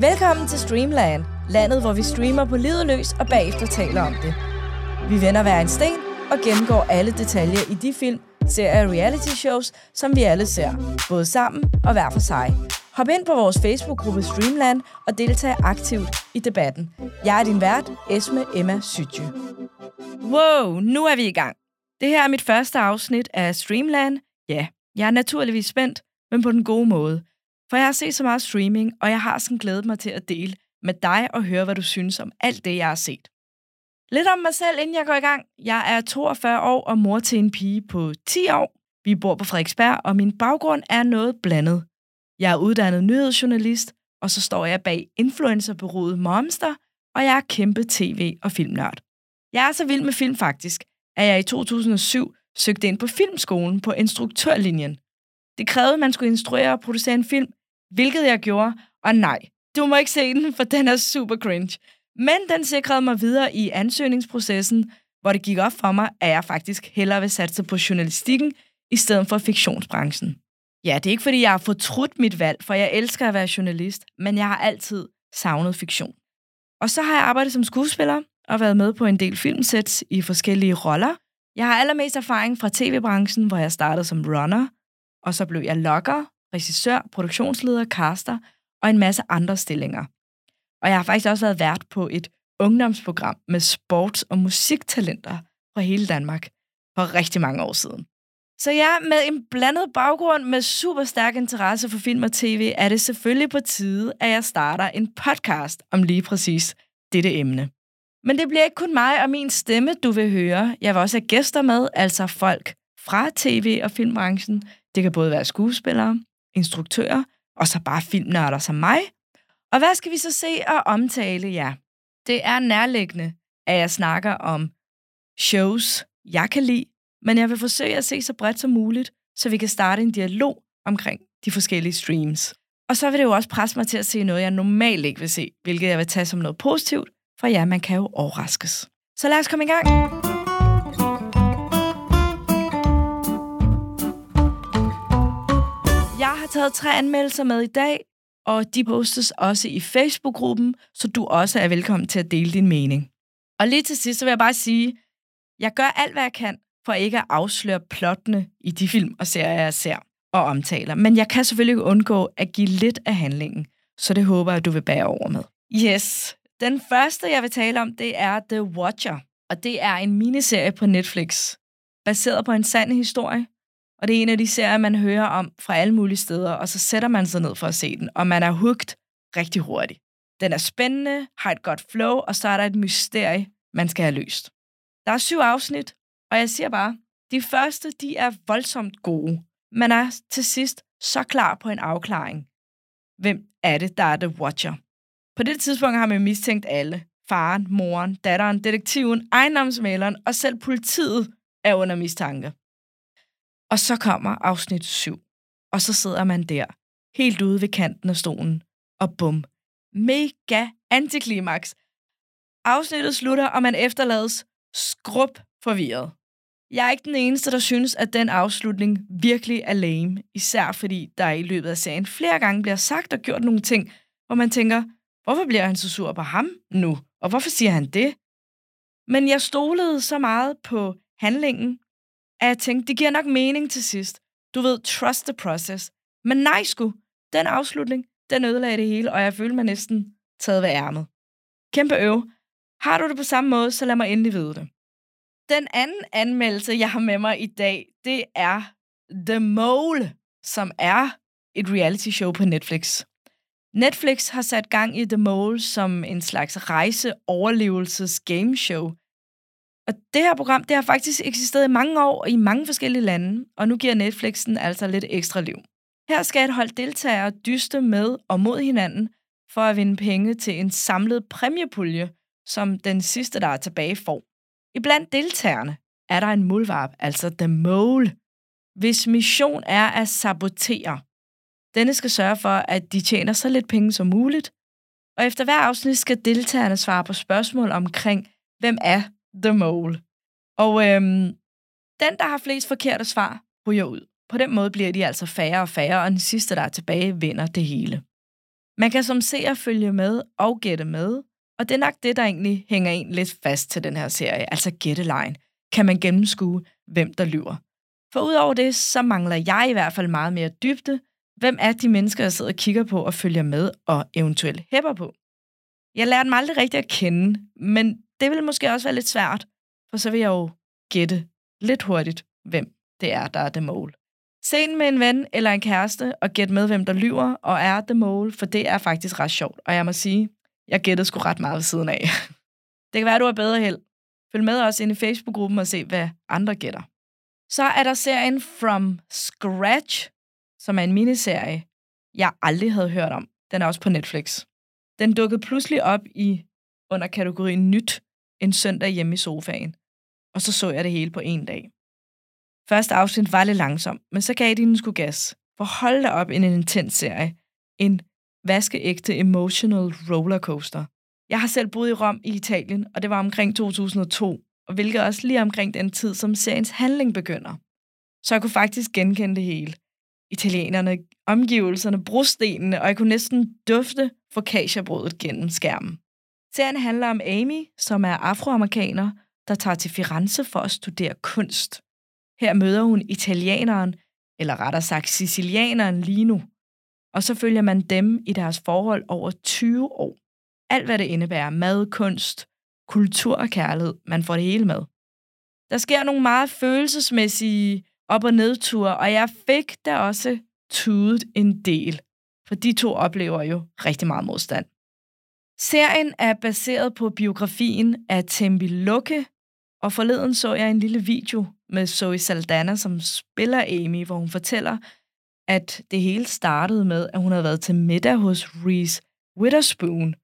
Velkommen til Streamland, landet hvor vi streamer på livet løs og bagefter taler om det. Vi vender hver en sten og gennemgår alle detaljer i de film, serier og reality shows, som vi alle ser, både sammen og hver for sig. Hop ind på vores Facebook-gruppe Streamland og deltag aktivt i debatten. Jeg er din vært, Esme Emma Sytje. Wow, nu er vi i gang. Det her er mit første afsnit af Streamland. Ja, jeg er naturligvis spændt, men på den gode måde. For jeg har set så meget streaming, og jeg har sådan glædet mig til at dele med dig og høre, hvad du synes om alt det, jeg har set. Lidt om mig selv, inden jeg går i gang. Jeg er 42 år og mor til en pige på 10 år. Vi bor på Frederiksberg, og min baggrund er noget blandet. Jeg er uddannet nyhedsjournalist, og så står jeg bag influencerbureauet Momster, og jeg er kæmpe tv- og filmnørd. Jeg er så vild med film faktisk, at jeg i 2007 søgte ind på filmskolen på instruktørlinjen. Det krævede, at man skulle instruere og producere en film, hvilket jeg gjorde, og nej, du må ikke se den, for den er super cringe. Men den sikrede mig videre i ansøgningsprocessen, hvor det gik op for mig, at jeg faktisk hellere vil satse på journalistikken i stedet for fiktionsbranchen. Ja, det er ikke fordi, jeg har fortrudt mit valg, for jeg elsker at være journalist, men jeg har altid savnet fiktion. Og så har jeg arbejdet som skuespiller og været med på en del filmsets i forskellige roller. Jeg har allermest erfaring fra tv-branchen, hvor jeg startede som runner, og så blev jeg logger, regissør, produktionsleder, caster og en masse andre stillinger. Og jeg har faktisk også været vært på et ungdomsprogram med sports- og musiktalenter fra hele Danmark for rigtig mange år siden. Så ja, med en blandet baggrund med super stærk interesse for film og tv, er det selvfølgelig på tide, at jeg starter en podcast om lige præcis dette emne. Men det bliver ikke kun mig og min stemme, du vil høre. Jeg vil også have gæster med, altså folk fra tv- og filmbranchen. Det kan både være skuespillere, instruktører, og så bare filmnørder som mig. Og hvad skal vi så se og omtale? Ja, det er nærliggende, at jeg snakker om shows, jeg kan lide, men jeg vil forsøge at se så bredt som muligt, så vi kan starte en dialog omkring de forskellige streams. Og så vil det jo også presse mig til at se noget, jeg normalt ikke vil se, hvilket jeg vil tage som noget positivt, for ja, man kan jo overraskes. Så lad os komme i gang. Har taget tre anmeldelser med i dag, og de postes også i Facebook-gruppen, så du også er velkommen til at dele din mening. Og lige til sidst, så vil jeg bare sige, jeg gør alt, hvad jeg kan, for ikke at afsløre plottene i de film og serier, jeg ser og omtaler. Men jeg kan selvfølgelig ikke undgå at give lidt af handlingen, så det håber jeg, du vil bære over med. Yes, den første, jeg vil tale om, det er The Watcher, og det er en miniserie på Netflix, baseret på en sand historie, og det er en af de serier, man hører om fra alle mulige steder, og så sætter man sig ned for at se den, og man er hooked rigtig hurtigt. Den er spændende, har et godt flow, og så er der et mysterie, man skal have løst. Der er syv afsnit, og jeg siger bare, de første, de er voldsomt gode. Man er til sidst så klar på en afklaring. Hvem er det, der er The Watcher? På det tidspunkt har man mistænkt alle. Faren, moren, datteren, detektiven, ejendomsmaleren og selv politiet er under mistanke. Og så kommer afsnit 7. Og så sidder man der, helt ude ved kanten af stolen. Og bum. Mega antiklimaks. Afsnittet slutter, og man efterlades skrub forvirret. Jeg er ikke den eneste, der synes, at den afslutning virkelig er lame. Især fordi der i løbet af serien flere gange bliver sagt og gjort nogle ting, hvor man tænker, hvorfor bliver han så sur på ham nu? Og hvorfor siger han det? Men jeg stolede så meget på handlingen, at jeg tænkte, det giver nok mening til sidst. Du ved, trust the process. Men nej sgu, den afslutning, den ødelagde det hele, og jeg følte mig næsten taget ved ærmet. Kæmpe øv. Har du det på samme måde, så lad mig endelig vide det. Den anden anmeldelse, jeg har med mig i dag, det er The Mole, som er et reality show på Netflix. Netflix har sat gang i The Mole som en slags rejse-overlevelses-gameshow. Og det her program, det har faktisk eksisteret i mange år i mange forskellige lande, og nu giver Netflixen altså lidt ekstra liv. Her skal et hold deltagere dyste med og mod hinanden for at vinde penge til en samlet præmiepulje, som den sidste, der er tilbage, får. Iblandt deltagerne er der en mulvarp, altså The Mole, hvis mission er at sabotere. Denne skal sørge for, at de tjener så lidt penge som muligt, og efter hver afsnit skal deltagerne svare på spørgsmål omkring, hvem er The Mole. Og øhm, den, der har flest forkerte svar, ryger ud. På den måde bliver de altså færre og færre, og den sidste, der er tilbage, vinder det hele. Man kan som seer følge med og gætte med, og det er nok det, der egentlig hænger en lidt fast til den her serie, altså gætteline. Kan man gennemskue, hvem der lyver? For udover det, så mangler jeg i hvert fald meget mere dybde. Hvem er de mennesker, jeg sidder og kigger på og følger med og eventuelt hæpper på? Jeg lærte dem aldrig rigtig at kende, men det vil måske også være lidt svært, for så vil jeg jo gætte lidt hurtigt, hvem det er, der er The Mole. Se den med en ven eller en kæreste og gæt med, hvem der lyver og er The Mole, for det er faktisk ret sjovt. Og jeg må sige, jeg gættede sgu ret meget ved siden af. Det kan være, du har bedre held. Følg med os ind i Facebook-gruppen og se, hvad andre gætter. Så er der serien From Scratch, som er en miniserie, jeg aldrig havde hørt om. Den er også på Netflix. Den dukkede pludselig op i under kategorien nyt en søndag hjemme i sofaen. Og så så jeg det hele på en dag. Første afsnit var lidt langsom, men så gav de den sgu gas. For hold da op en intens serie. En vaskeægte emotional rollercoaster. Jeg har selv boet i Rom i Italien, og det var omkring 2002, og hvilket også lige omkring den tid, som seriens handling begynder. Så jeg kunne faktisk genkende det hele. Italienerne, omgivelserne, brostenene, og jeg kunne næsten dufte focaccia-brødet gennem skærmen. Serien handler om Amy, som er afroamerikaner, der tager til Firenze for at studere kunst. Her møder hun italieneren, eller rettere sagt sicilianeren Lino, og så følger man dem i deres forhold over 20 år. Alt hvad det indebærer, mad, kunst, kultur og kærlighed, man får det hele med. Der sker nogle meget følelsesmæssige op- og nedture, og jeg fik da også tudet en del, for de to oplever jo rigtig meget modstand. Serien er baseret på biografien af Tembi Lukke, og forleden så jeg en lille video med Zoe Saldana, som spiller Amy, hvor hun fortæller, at det hele startede med, at hun havde været til middag hos Reese Witherspoon,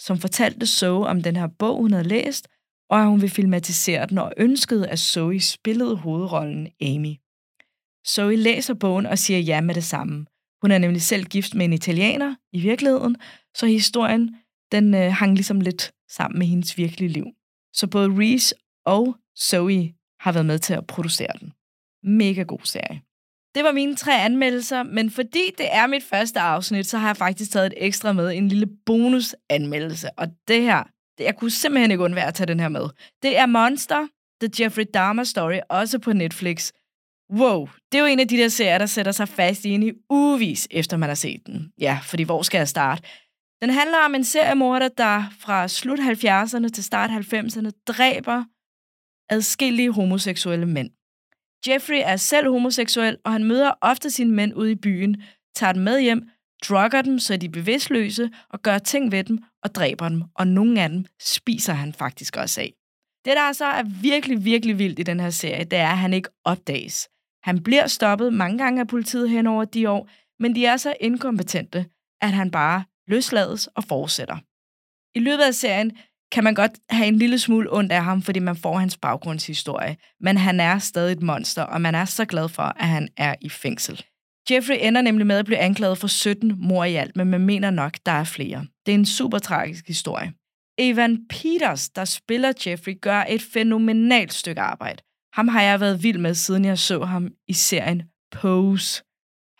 som fortalte Zoe om den her bog, hun havde læst, og at hun ville filmatisere den og ønskede, at Zoe spillede hovedrollen Amy. Zoe læser bogen og siger ja med det samme. Hun er nemlig selv gift med en italiener i virkeligheden, så historien den øh, hang ligesom lidt sammen med hendes virkelige liv. Så både Reese og Zoe har været med til at producere den. Mega god serie. Det var mine tre anmeldelser, men fordi det er mit første afsnit, så har jeg faktisk taget et ekstra med, en lille bonusanmeldelse. Og det her, det, jeg kunne simpelthen ikke undvære at tage den her med. Det er Monster, The Jeffrey Dahmer Story, også på Netflix. Wow, det er jo en af de der serier, der sætter sig fast i en i ugevis, efter man har set den. Ja, fordi hvor skal jeg starte? Den handler om en seriemorder, der fra slut 70'erne til start 90'erne dræber adskillige homoseksuelle mænd. Jeffrey er selv homoseksuel, og han møder ofte sine mænd ude i byen, tager dem med hjem, drugger dem, så de er bevidstløse, og gør ting ved dem og dræber dem, og nogle af dem spiser han faktisk også af. Det, der så er virkelig, virkelig vildt i den her serie, det er, at han ikke opdages. Han bliver stoppet mange gange af politiet hen over de år, men de er så inkompetente, at han bare løslades og fortsætter. I løbet af serien kan man godt have en lille smule ondt af ham, fordi man får hans baggrundshistorie. Men han er stadig et monster, og man er så glad for, at han er i fængsel. Jeffrey ender nemlig med at blive anklaget for 17 mor i alt, men man mener nok, der er flere. Det er en super tragisk historie. Evan Peters, der spiller Jeffrey, gør et fænomenalt stykke arbejde. Ham har jeg været vild med, siden jeg så ham i serien Pose.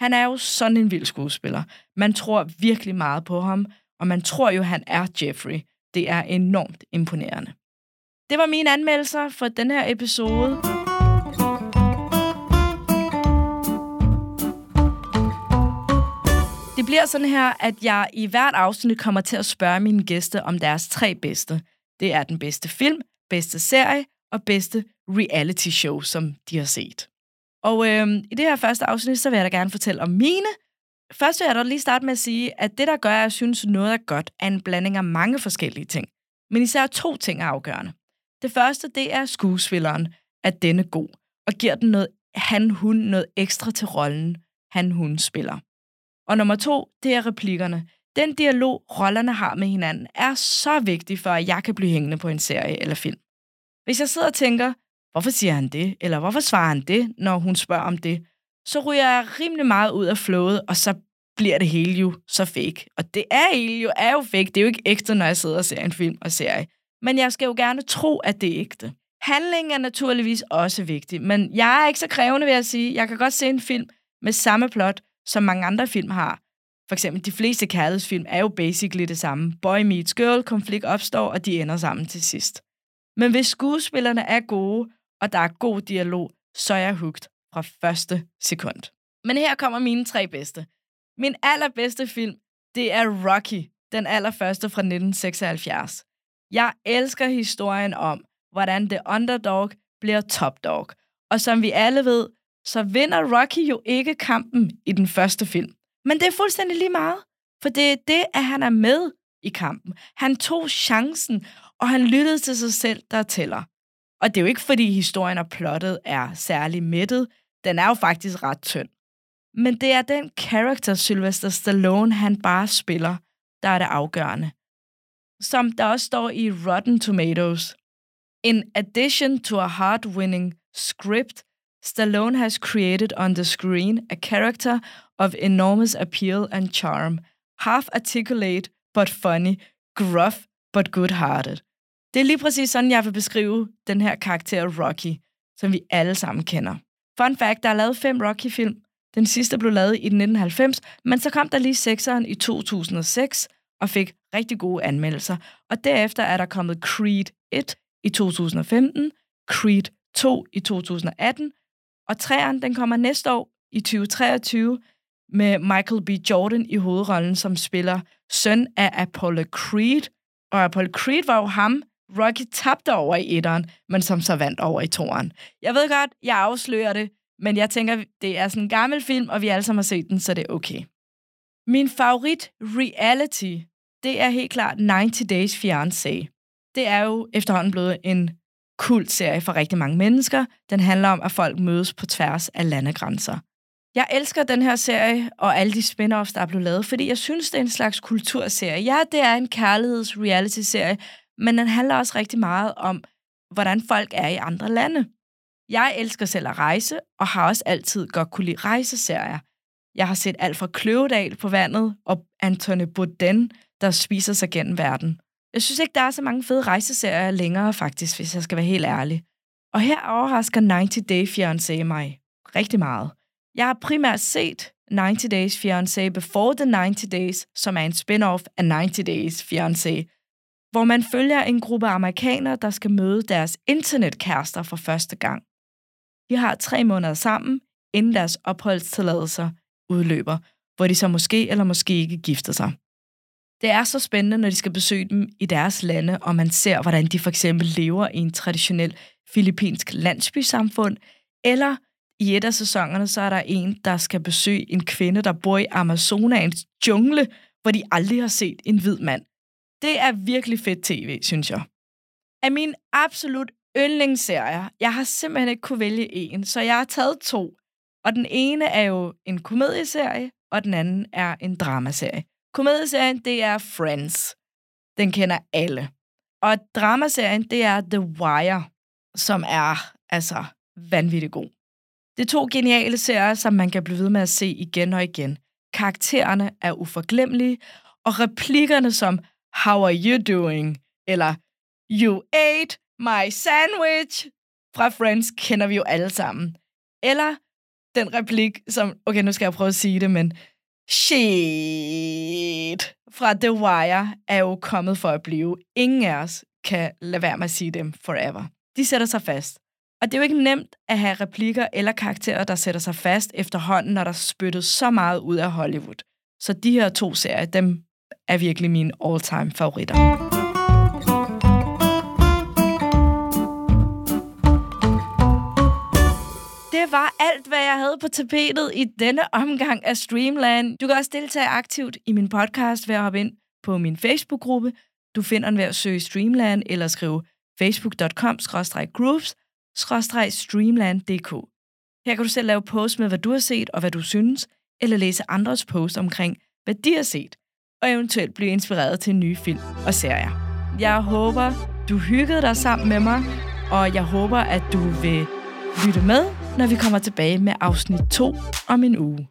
Han er jo sådan en vild skuespiller. Man tror virkelig meget på ham, og man tror jo, han er Jeffrey. Det er enormt imponerende. Det var mine anmeldelser for den her episode. Det bliver sådan her, at jeg i hvert afsnit kommer til at spørge mine gæster om deres tre bedste. Det er den bedste film, bedste serie og bedste reality show, som de har set. Og øh, i det her første afsnit, så vil jeg da gerne fortælle om mine. Først vil jeg da lige starte med at sige, at det, der gør, at jeg synes, noget er godt, er en blanding af mange forskellige ting. Men især to ting er afgørende. Det første, det er skuespilleren, at denne god, og giver den noget, han, hun, noget ekstra til rollen, han, hun spiller. Og nummer to, det er replikkerne. Den dialog, rollerne har med hinanden, er så vigtig for, at jeg kan blive hængende på en serie eller film. Hvis jeg sidder og tænker, hvorfor siger han det, eller hvorfor svarer han det, når hun spørger om det, så ryger jeg rimelig meget ud af flowet, og så bliver det hele jo så fake. Og det er hele jo, er jo fake. Det er jo ikke ægte, når jeg sidder og ser en film og serie. Men jeg skal jo gerne tro, at det er ægte. Handling er naturligvis også vigtig, men jeg er ikke så krævende ved at sige, jeg kan godt se en film med samme plot, som mange andre film har. For eksempel, de fleste kærlighedsfilm er jo basically det samme. Boy meets girl, konflikt opstår, og de ender sammen til sidst. Men hvis skuespillerne er gode, og der er god dialog, så er jeg hooked fra første sekund. Men her kommer mine tre bedste. Min allerbedste film, det er Rocky, den allerførste fra 1976. Jeg elsker historien om, hvordan The Underdog bliver Top Dog. Og som vi alle ved, så vinder Rocky jo ikke kampen i den første film. Men det er fuldstændig lige meget, for det er det, at han er med i kampen. Han tog chancen, og han lyttede til sig selv, der tæller. Og det er jo ikke, fordi historien og plottet er særlig mættet. Den er jo faktisk ret tynd. Men det er den karakter, Sylvester Stallone, han bare spiller, der er det afgørende. Som der også står i Rotten Tomatoes. In addition to a hard-winning script, Stallone has created on the screen a character of enormous appeal and charm, half articulate but funny, gruff but good-hearted. Det er lige præcis sådan, jeg vil beskrive den her karakter Rocky, som vi alle sammen kender. Fun fact, der er lavet fem Rocky-film. Den sidste blev lavet i 1990, men så kom der lige sekseren i 2006 og fik rigtig gode anmeldelser. Og derefter er der kommet Creed 1 i 2015, Creed 2 i 2018, og træeren den kommer næste år i 2023 med Michael B. Jordan i hovedrollen, som spiller søn af Apollo Creed. Og Apollo Creed var jo ham, Rocky tabte over i etteren, men som så vandt over i toeren. Jeg ved godt, jeg afslører det, men jeg tænker, det er sådan en gammel film, og vi alle sammen har set den, så det er okay. Min favorit reality, det er helt klart 90 Days Fiancé. Det er jo efterhånden blevet en kult serie for rigtig mange mennesker. Den handler om, at folk mødes på tværs af landegrænser. Jeg elsker den her serie og alle de spin-offs, der er blevet lavet, fordi jeg synes, det er en slags kulturserie. Ja, det er en kærligheds-reality-serie, men den handler også rigtig meget om, hvordan folk er i andre lande. Jeg elsker selv at rejse, og har også altid godt kunne lide rejseserier. Jeg har set alt fra Kløvedal på vandet og Anthony Bourdain, der spiser sig gennem verden. Jeg synes ikke, der er så mange fede rejseserier længere, faktisk, hvis jeg skal være helt ærlig. Og her overrasker 90 Day Fiancé mig rigtig meget. Jeg har primært set 90 Days Fiancé Before the 90 Days, som er en spin-off af 90 Days Fiancé, hvor man følger en gruppe amerikanere, der skal møde deres internetkærester for første gang. De har tre måneder sammen, inden deres opholdstilladelser udløber, hvor de så måske eller måske ikke gifter sig. Det er så spændende, når de skal besøge dem i deres lande, og man ser, hvordan de for eksempel lever i en traditionel filippinsk landsbysamfund, eller i et af sæsonerne, så er der en, der skal besøge en kvinde, der bor i Amazonas jungle, hvor de aldrig har set en hvid mand. Det er virkelig fedt tv, synes jeg. Af min absolut yndlingsserier, jeg har simpelthen ikke kunne vælge en, så jeg har taget to. Og den ene er jo en komedieserie, og den anden er en dramaserie. Komedieserien, det er Friends. Den kender alle. Og dramaserien, det er The Wire, som er altså vanvittigt god. Det er to geniale serier, som man kan blive ved med at se igen og igen. Karaktererne er uforglemmelige, og replikkerne som How are you doing? Eller You ate my sandwich fra Friends kender vi jo alle sammen. Eller den replik, som, okay, nu skal jeg prøve at sige det, men shit fra The Wire er jo kommet for at blive. Ingen af os kan lade være med at sige dem forever. De sætter sig fast. Og det er jo ikke nemt at have replikker eller karakterer, der sætter sig fast efterhånden, når der spyttet så meget ud af Hollywood. Så de her to serier, dem er virkelig mine all-time favoritter. Det var alt, hvad jeg havde på tapetet i denne omgang af Streamland. Du kan også deltage aktivt i min podcast ved at hoppe ind på min Facebook-gruppe. Du finder den ved at søge Streamland eller skrive facebook.com-groups streamland.dk. Her kan du selv lave post med, hvad du har set og hvad du synes, eller læse andres post omkring, hvad de har set, og eventuelt blive inspireret til nye film og serier. Jeg håber, du hyggede dig sammen med mig, og jeg håber, at du vil lytte med, når vi kommer tilbage med afsnit 2 om en uge.